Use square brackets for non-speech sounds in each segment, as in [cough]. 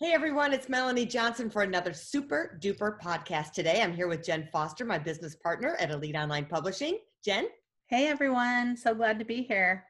Hey everyone, it's Melanie Johnson for another super duper podcast today. I'm here with Jen Foster, my business partner at Elite Online Publishing. Jen? Hey everyone, so glad to be here.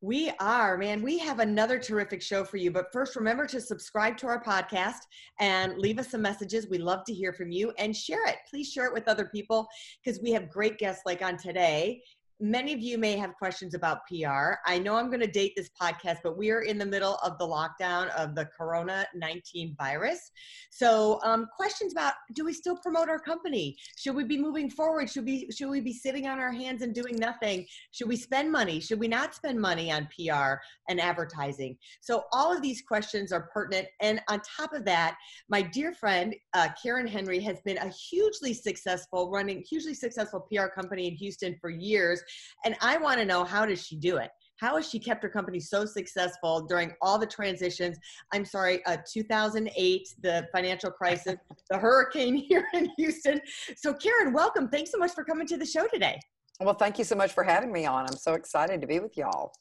We are, man. We have another terrific show for you. But first, remember to subscribe to our podcast and leave us some messages. We love to hear from you and share it. Please share it with other people because we have great guests like on today many of you may have questions about PR. I know I'm going to date this podcast, but we are in the middle of the lockdown of the Corona 19 virus. So, um, questions about do we still promote our company? Should we be moving forward? Should we should we be sitting on our hands and doing nothing? Should we spend money? Should we not spend money on PR and advertising? So, all of these questions are pertinent. And on top of that, my dear friend uh, Karen Henry has been a hugely successful running hugely successful PR company in Houston for years and I want to know how does she do it? How has she kept her company so successful during all the transitions? I'm sorry, uh, 2008, the financial crisis, [laughs] the hurricane here in Houston. So, Karen, welcome. Thanks so much for coming to the show today. Well, thank you so much for having me on. I'm so excited to be with y'all.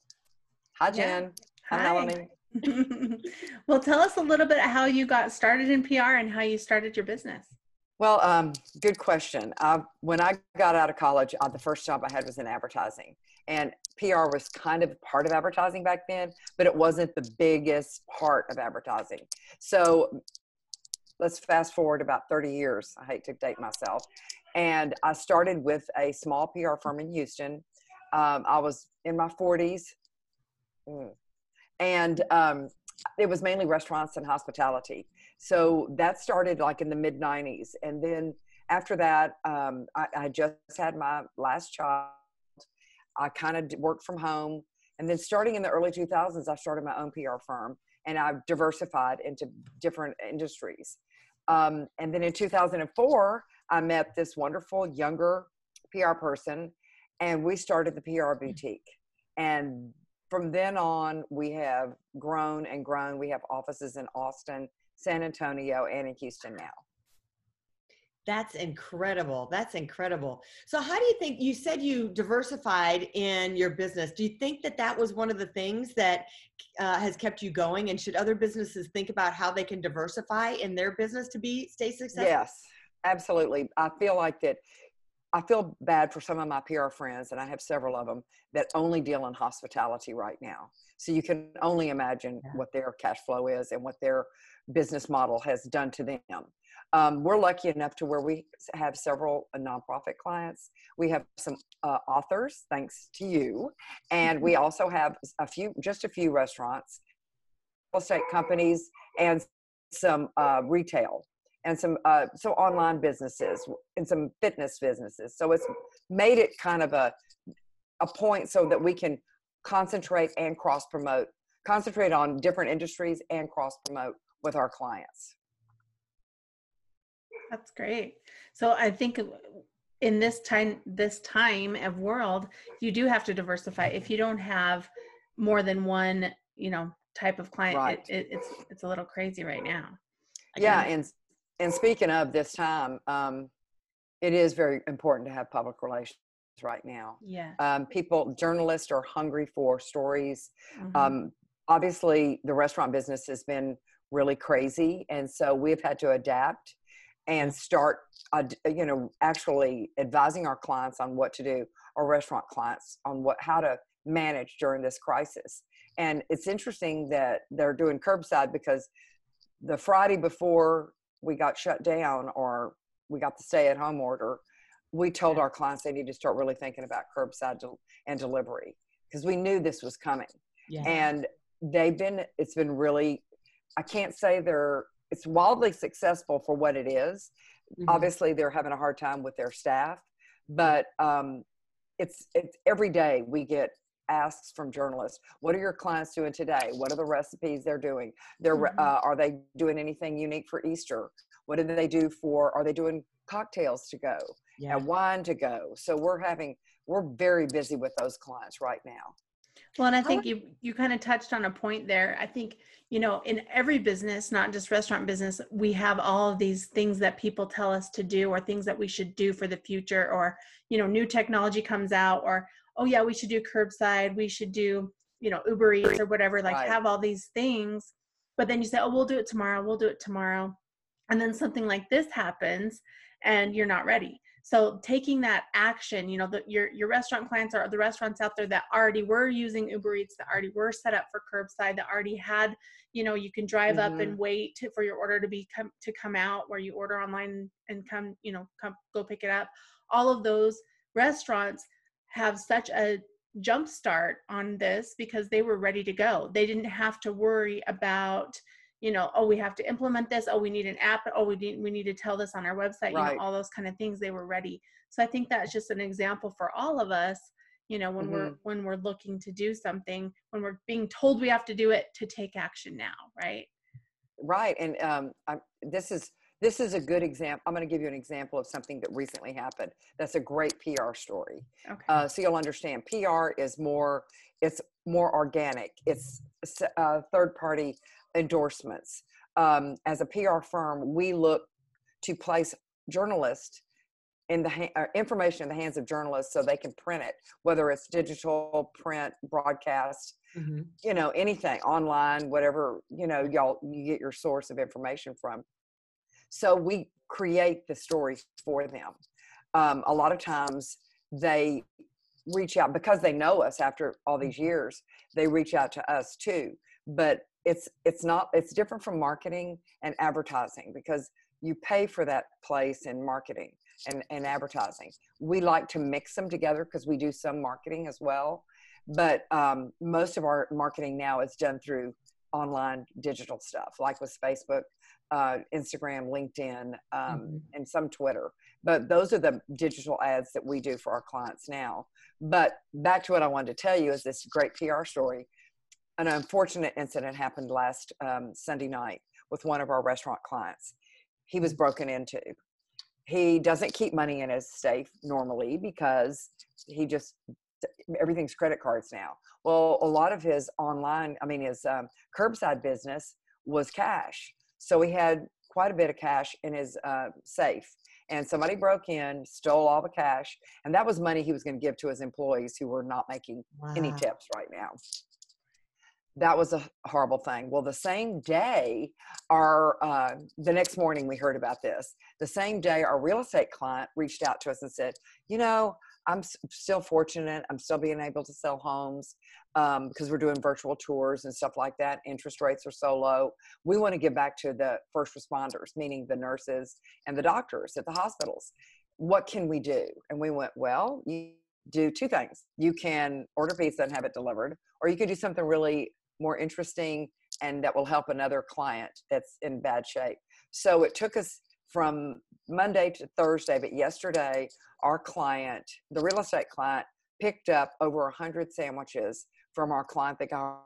Hi, Jen. Yeah. Hi, Hi, Melanie. [laughs] well, tell us a little bit how you got started in PR and how you started your business. Well, um, good question. Uh, when I got out of college, uh, the first job I had was in advertising, and PR was kind of part of advertising back then, but it wasn't the biggest part of advertising. So let's fast forward about 30 years. I hate to date myself. And I started with a small PR firm in Houston. Um, I was in my 40s. Mm. And um, it was mainly restaurants and hospitality. So that started like in the mid 90s. And then after that, um, I, I, just had my last child. I kind of worked from home. And then starting in the early 2000s, I started my own PR firm and I've diversified into different industries. Um, and then in 2004, I met this wonderful younger PR person and we started the PR boutique. And from then on, we have grown and grown. We have offices in Austin, San Antonio, and in Houston now. That's incredible. That's incredible. So, how do you think you said you diversified in your business? Do you think that that was one of the things that uh, has kept you going? And should other businesses think about how they can diversify in their business to be stay successful? Yes, absolutely. I feel like that. I feel bad for some of my PR friends, and I have several of them that only deal in hospitality right now. So you can only imagine yeah. what their cash flow is and what their business model has done to them. Um, we're lucky enough to where we have several uh, nonprofit clients. We have some uh, authors, thanks to you, and we also have a few, just a few restaurants, real estate companies, and some uh, retail, and some uh, so online businesses and some fitness businesses. So it's made it kind of a a point so that we can concentrate and cross promote, concentrate on different industries and cross promote with our clients. That's great. So I think in this time this time of world, you do have to diversify. If you don't have more than one, you know, type of client, right. it, it, it's it's a little crazy right now. Again, yeah, and and speaking of this time, um, it is very important to have public relations right now. Yeah. Um, people, journalists are hungry for stories. Mm-hmm. Um, obviously, the restaurant business has been really crazy and so we've had to adapt and start uh, you know actually advising our clients on what to do our restaurant clients on what how to manage during this crisis and it's interesting that they're doing curbside because the friday before we got shut down or we got the stay at home order we told our clients they need to start really thinking about curbside and delivery because we knew this was coming yeah. and they've been it's been really I can't say they're it's wildly successful for what it is. Mm-hmm. Obviously, they're having a hard time with their staff, but um, it's it's every day we get asks from journalists what are your clients doing today what are the recipes they're doing they're Mhm. uh, are they doing anything unique for easter what do they do for are they doing cocktails to go Yeah. and wine to go so we're having we're very busy with those clients right now Well, and I think you you kind of touched on a point there. I think you know in every business, not just restaurant business, we have all of these things that people tell us to do, or things that we should do for the future, or you know new technology comes out, or oh yeah, we should do curbside, we should do you know Uber Eats or whatever. Like Right. have all these things, but then you say, oh, we'll do it tomorrow, we'll do it tomorrow, and then something like this happens, and you're not ready so taking that action you know the, your your restaurant clients are the restaurants out there that already were using uber eats that already were set up for curbside that already had you know you can drive up mm-hmm. and wait to, for your order to be come to come out where you order online and come you know come go pick it up all of those restaurants have such a jump start on this because they were ready to go. They didn't have to worry about you know oh we have to implement this. Oh we need an app. Oh we need we need to tell this on our website you know all those kind of things. They were ready. So i think that's just an example for all of us you know when we're when we're looking to do something when we're being told we have to do it to take action now right? Right. And um, I'm, this is this is a good example i'm going to give you an example of something that recently happened. That's a great pr story. Okay. Uh, so you'll understand pr is more it's more organic. It's uh, third party endorsements. Um, as a pr firm we look to place journalists in the ha- uh, information in the hands of journalists so they can print it whether it's digital print broadcast Mhm. you know anything online whatever you know y'all you get your source of information from so we create the stories for them. Um, a lot of times they reach out because they know us after all these years they reach out to us too. But it's it's not it's different from marketing and advertising because you pay for that place in marketing and, and advertising. We like to mix them together because we do some marketing as well. But um, most of our marketing now is done through online digital stuff like with facebook uh, instagram linkedin um, Mhm. and some twitter but those are the digital ads that we do for our clients now but back to what i wanted to tell you is this great pr story an unfortunate incident happened last um, sunday night with one of our restaurant clients he was broken into he doesn't keep money in his safe normally because he just everything's credit cards now. Well, a lot of his online, I mean, his um, curbside business was cash. So he had quite a bit of cash in his uh, safe. And somebody broke in, stole all the cash, and that was money he was going to give to his employees who were not making any tips right now. That was a horrible thing. Well, the same day, our uh, the next morning we heard about this. The same day, our real estate client reached out to us and said, "You know, I'm still fortunate. I'm still being able to sell homes um, because we're doing virtual tours and stuff like that. Interest rates are so low. We want to give back to the first responders, meaning the nurses and the doctors at the hospitals. What can we do?" And we went, "Well, you." do two things. You can order pizza and have it delivered, or you could do something really more interesting and that will help another client that's in bad shape. So it took us from Monday to Thursday, but yesterday, our client, the real estate client, picked up over 100 sandwiches from our client that got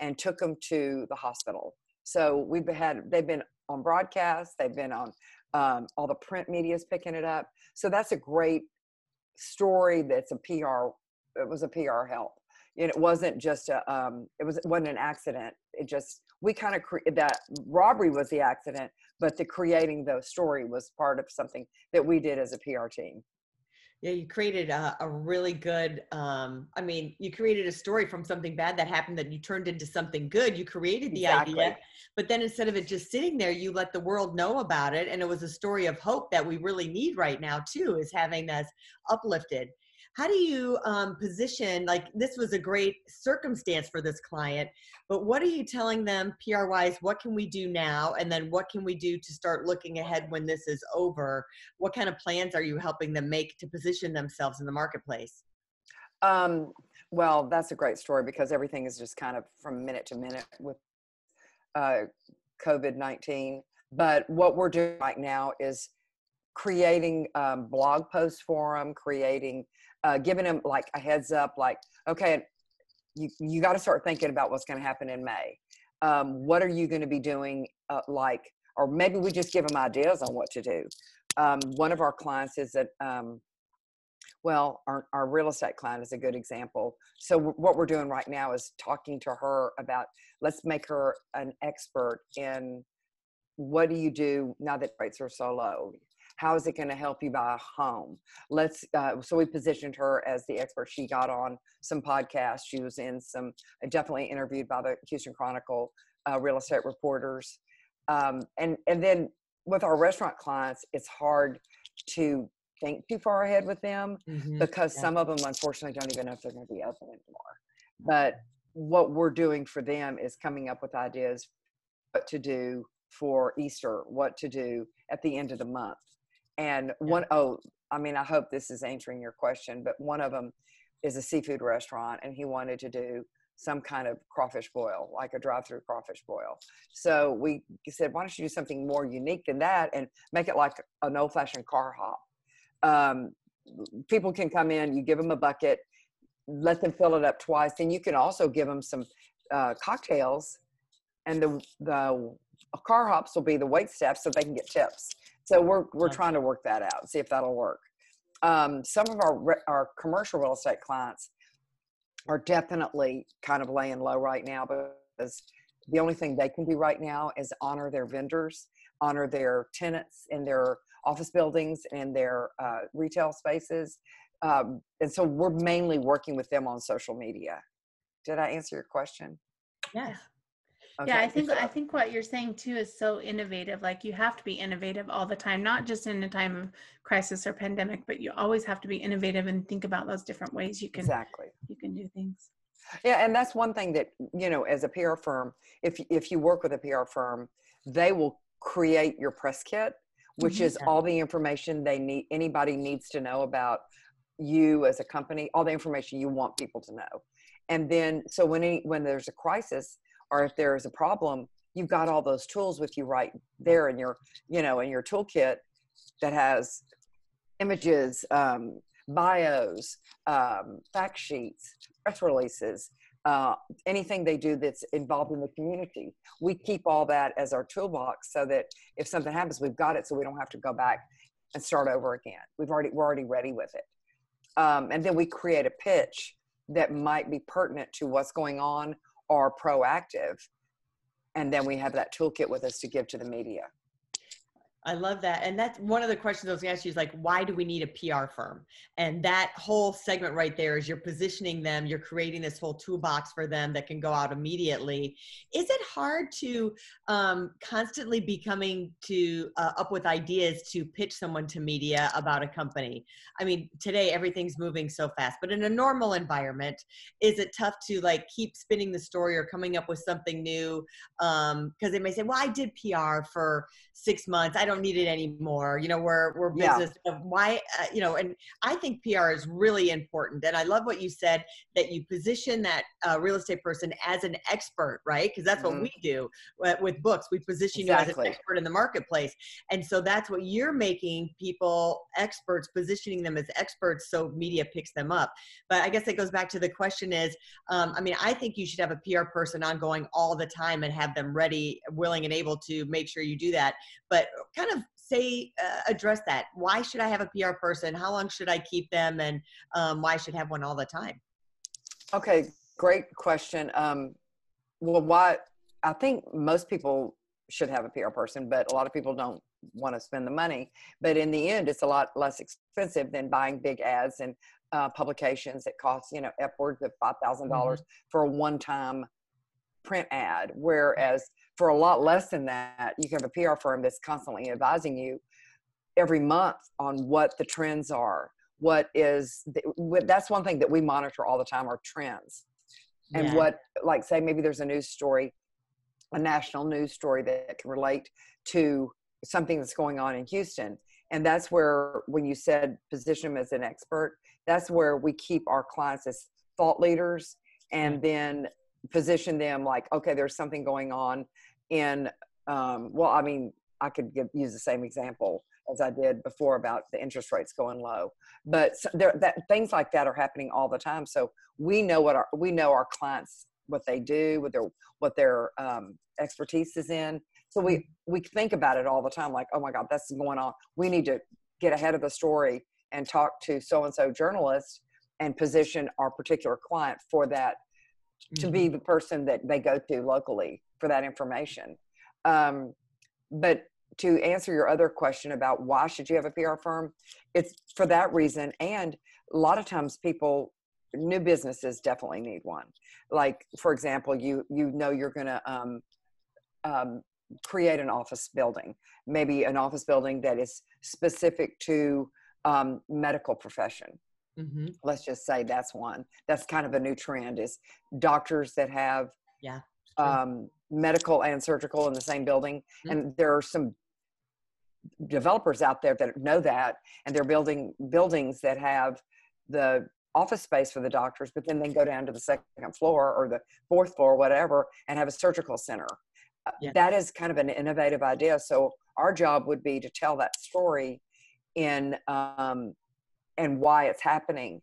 and took them to the hospital. So we've had, they've been on broadcast, they've been on um, all the print media is picking it up. So that's a great story that's a PR, it was a PR help and it wasn't just a um it was it wasn't an accident it just we kind of cre- that robbery was the accident but the creating the story was part of something that we did as a pr team Yeah, you created a, a really good. Um, I mean, you created a story from something bad that happened that you turned into something good. You created the Exactly. idea, but then instead of it just sitting there, you let the world know about it, and it was a story of hope that we really need right now too. Is having us uplifted. How do you um, position? Like this was a great circumstance for this client, but what are you telling them PR wise? What can we do now, and then what can we do to start looking ahead when this is over? what kind of plans are you helping them make to position themselves in the marketplace? um well that's a great story because everything is just kind of from minute to minute with uh covid-19 but what we're doing right now is creating um, blog posts for them, creating, uh, giving them like a heads up, like, okay, you, you got to start thinking about what's going to happen in May. Um, what are you going to be doing? Uh, like, or maybe we just give them ideas on what to do. Um, one of our clients is that, um, well, our, our real estate client is a good example. So what we're doing right now is talking to her about let's make her an expert in what do you do now that rates are so low how is it going to help you buy a home let's uh, so we positioned her as the expert she got on some podcasts she was in some definitely interviewed by the houston chronicle uh, real estate reporters um, and and then with our restaurant clients it's hard to think too far ahead with them mm-hmm. because yeah. some of them unfortunately don't even know if they're going to be open anymore but what we're doing for them is coming up with ideas what to do for Easter, what to do at the end of the month. And one, oh, I mean, I hope this is answering your question, but one of them is a seafood restaurant and he wanted to do some kind of crawfish boil, like a drive through crawfish boil. So we said, why don't you do something more unique than that and make it like an old fashioned car hop? Um, people can come in, you give them a bucket, let them fill it up twice. And you can also give them some uh, cocktails and the, the car hops will be the wait staff so they can get tips. So we're we're trying to work that out, see if that'll work. Um, some of our our commercial real estate clients are definitely kind of laying low right now because the only thing they can do right now is honor their vendors, honor their tenants in their office buildings and their uh, retail spaces. Um, and so we're mainly working with them on social media. Did I answer your question? Yes. Okay. Yeah, I think I think what you're saying too is so innovative. Like you have to be innovative all the time, not just in a time of crisis or pandemic, but you always have to be innovative and think about those different ways you can exactly you can do things. Yeah, and that's one thing that you know, as a PR firm, if if you work with a PR firm, they will create your press kit, which mm-hmm. is all the information they need anybody needs to know about you as a company, all the information you want people to know. And then so when any, when there's a crisis, or if there is a problem you've got all those tools with you right there in your you know in your toolkit that has images um, bios um, fact sheets press releases uh, anything they do that's involved in the community. We keep all that as our toolbox so that if something happens we've got it so we don't have to go back and start over again. We've already we're already ready with it. Um, and then we create a pitch that might be pertinent to what's going on are proactive. And then we have that toolkit with us to give to the media I love that. And that's one of the questions I was going to ask you is like, why do we need a PR firm? And that whole segment right there is you're positioning them, you're creating this whole toolbox for them that can go out immediately. Is it hard to um, constantly be coming to uh, up with ideas to pitch someone to media about a company? I mean, today everything's moving so fast, but in a normal environment, is it tough to like keep spinning the story or coming up with something new? Because um, they may say, well, I did PR for six months. I don't don't need it anymore. You know, we're we're business. Yeah. Why, uh, you know, and I think PR is really important. And I love what you said that you position that uh, real estate person as an expert, right? Because that's mm-hmm. what we do with books. We position exactly. you as an expert in the marketplace, and so that's what you're making people experts, positioning them as experts, so media picks them up. But I guess it goes back to the question: is um, I mean, I think you should have a PR person ongoing all the time and have them ready, willing, and able to make sure you do that. But kind of say uh, address that. Why should i have a pr person? How long should i keep them? And um, why I should have one all the time? Okay great question. Um, well why i think most people should have a pr person but a lot of people don't want to spend the money. But in the end it's a lot less expensive than buying big ads and uh, publications that cost you know upwards of five thousand dollars mm-hmm. for a one-time print ad. Whereas for a lot less than that, you can have a PR firm that's constantly advising you every month on what the trends are. What is the, that's one thing that we monitor all the time are trends, and yeah. what like say maybe there's a news story, a national news story that can relate to something that's going on in Houston, and that's where when you said position them as an expert, that's where we keep our clients as thought leaders, and then position them like okay there's something going on in um, well i mean I could give, use the same example as I did before about the interest rates going low. But there, that things like that are happening all the time. So we know what our we know our clients what they do, what their what their um, expertise is in. So we mm-hmm. we think about it all the time, like, oh my God, that's going on. We need to get ahead of the story and talk to so and so journalist and position our particular client for that to be mm-hmm. the person that they go to locally for that information. Um, but to answer your other question about why should you have a PR firm, it's for that reason. And a lot of times people, new businesses definitely need one. Like for example, you you know you're going to um, um, create an office building, maybe an office building that is specific to um, medical profession. Mm-hmm. Let's just say that's one. That's kind of a new trend is doctors that have yeah um, medical and surgical in the same building. Mm-hmm. And there are some developers out there that know that, and they're building buildings that have the office space for the doctors, but then they go down to the second floor or the fourth floor, whatever, and have a surgical center. Uh, yeah. That is kind of an innovative idea. So our job would be to tell that story in um, and why it's happening.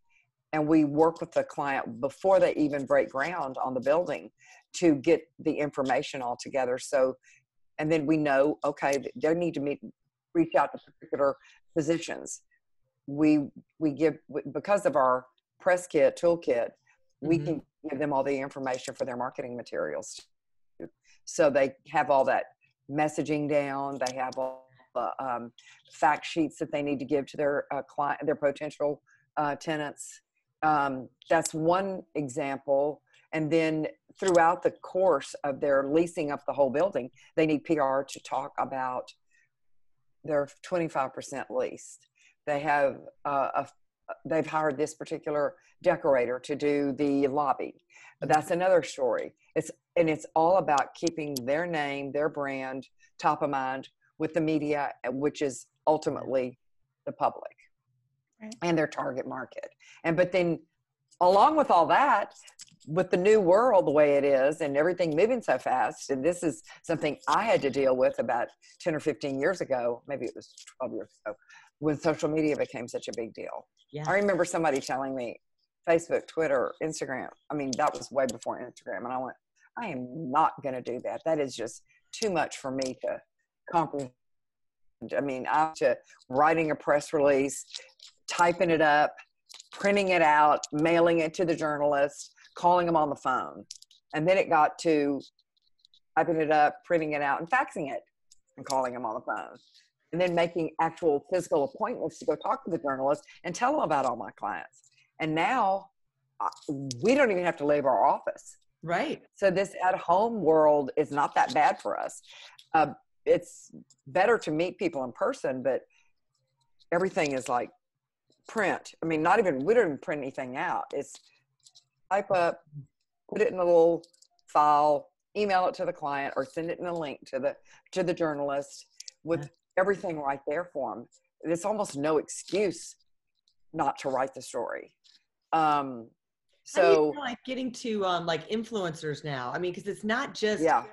And we work with the client before they even break ground on the building to get the information all together. So and then we know okay they need to meet reach out to particular positions we we give because of our press kit toolkit we mm-hmm. can give them all the information for their marketing materials so they have all that messaging down they have all the um, fact sheets that they need to give to their uh, client their potential uh, tenants. Um, that's one example. And then throughout the course of their leasing up the whole building they need pr to talk about they're 25% leased. They have uh, a, they've hired this particular decorator to do the lobby. That's another story. It's and it's all about keeping their name their brand top of mind with the media uh, which is ultimately the public right. and their target market and but then along with all that with the new world the way it is and everything moving so fast and this is something i had to deal with about 10 or 15 years ago maybe it was 12 years ago when social media became such a big deal yeah. i remember somebody telling me facebook twitter instagram i mean that was way before instagram and i went i am not going to do that that is just too much for me to comprehend i mean i'm to writing a press release typing it up printing it out mailing it to the journalist calling them on the phone. And then it got to typing it up, printing it out, and faxing it and calling them on the phone. And then making actual physical appointments to go talk to the journalist and tell them about all my clients. And now uh, we don't even have to leave our office. Right. So this at home world is not that bad for us. Uh, it's better to meet people in person, but everything is like print. I mean, not even, we don't print anything out. It's type up, put it in a little file, email it to the client, or send it in a link to the to the journalist with everything right there for them. There's almost no excuse not to write the story. Um, so like getting to um, like influencers now. I mean, because it's not just yeah.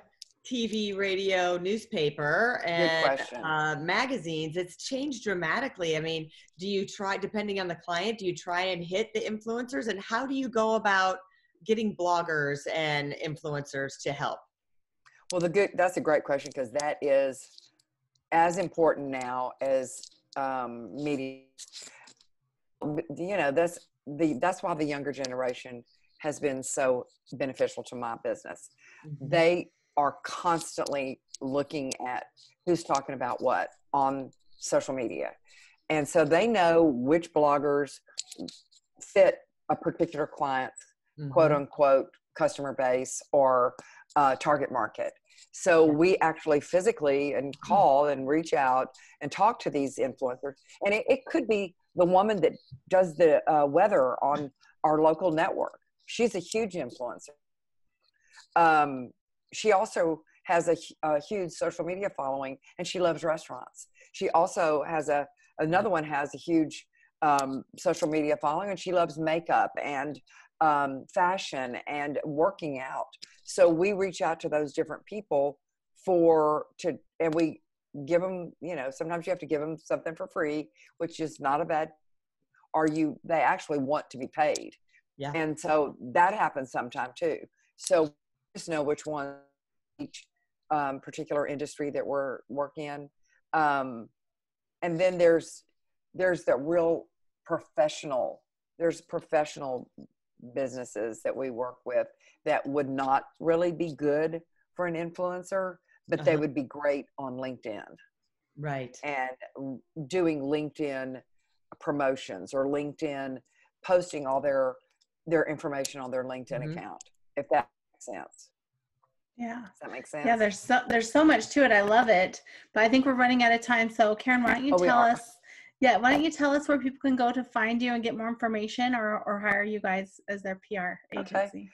TV, radio, newspaper, and uh, magazines, it's changed dramatically. I mean, do you try, depending on the client, do you try and hit the influencers? And how do you go about getting bloggers and influencers to help? Well, the good, that's a great question because that is as important now as um, media. You know, that's the that's why the younger generation has been so beneficial to my business. Mm-hmm. They are constantly looking at who's talking about what on social media. And so they know which bloggers fit a particular client, mm-hmm. quote unquote, customer base or uh, target market. So we actually physically and mm. call and reach out and talk to these influencers. And it, it could be the woman that does the uh, weather on our local network. She's a huge influencer. Um, she also has a, a, huge social media following and she loves restaurants she also has a another one has a huge um, social media following and she loves makeup and um, fashion and working out so we reach out to those different people for to and we give them, you know, sometimes you have to give them something for free, which is not a bad. Are you? They actually want to be paid. Yeah. And so that happens sometime too. So just know which one each um, particular industry that we're working in. Um, and then there's there's the real professional. There's professional businesses that we work with that would not really be good for an influencer, but uh-huh. they would be great on LinkedIn. Right. And doing LinkedIn promotions or LinkedIn posting all their their information on their LinkedIn mm-hmm. account, if that sense. Yeah. Does that make sense? Yeah, there's so there's so much to it. I love it. But I think we're running out of time. So Karen, why don't you oh, tell us yeah, why don't you tell us where people can go to find you and get more information or or hire you guys as their PR agency? Okay.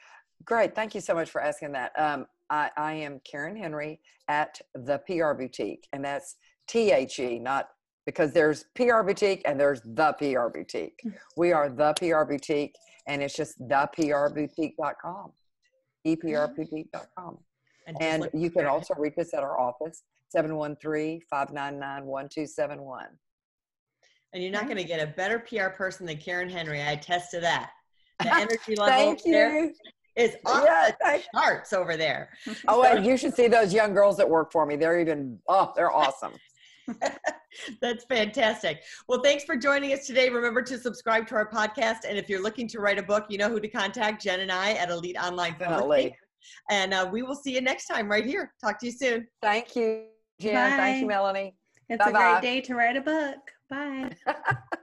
Great. Thank you so much for asking that. Um, I, I am Karen Henry at the PR Boutique, and that's T H E, not because there's PR Boutique and there's the PR Boutique. [laughs] We are the PR Boutique, and it's just theprboutique.com, eprboutique.com. And, and you can also reach us at our office, 713 599 1271. And you're not going to get a better PR person than Karen Henry. I attest to that. The [laughs] energy level Thank you. is off yeah, the charts over there. Oh, and you should see those young girls that work for me. They're even, oh, they're [laughs] awesome. [laughs] That's fantastic. Well, thanks for joining us today. Remember to subscribe to our podcast. And if you're looking to write a book, you know who to contact Jen and I at Elite Online Publishing. And uh, we will see you next time right here. Talk to you soon. Thank you, Jen. Bye. Thank you, Melanie. It's Bye-bye. a great day to write a book. Bye. [laughs]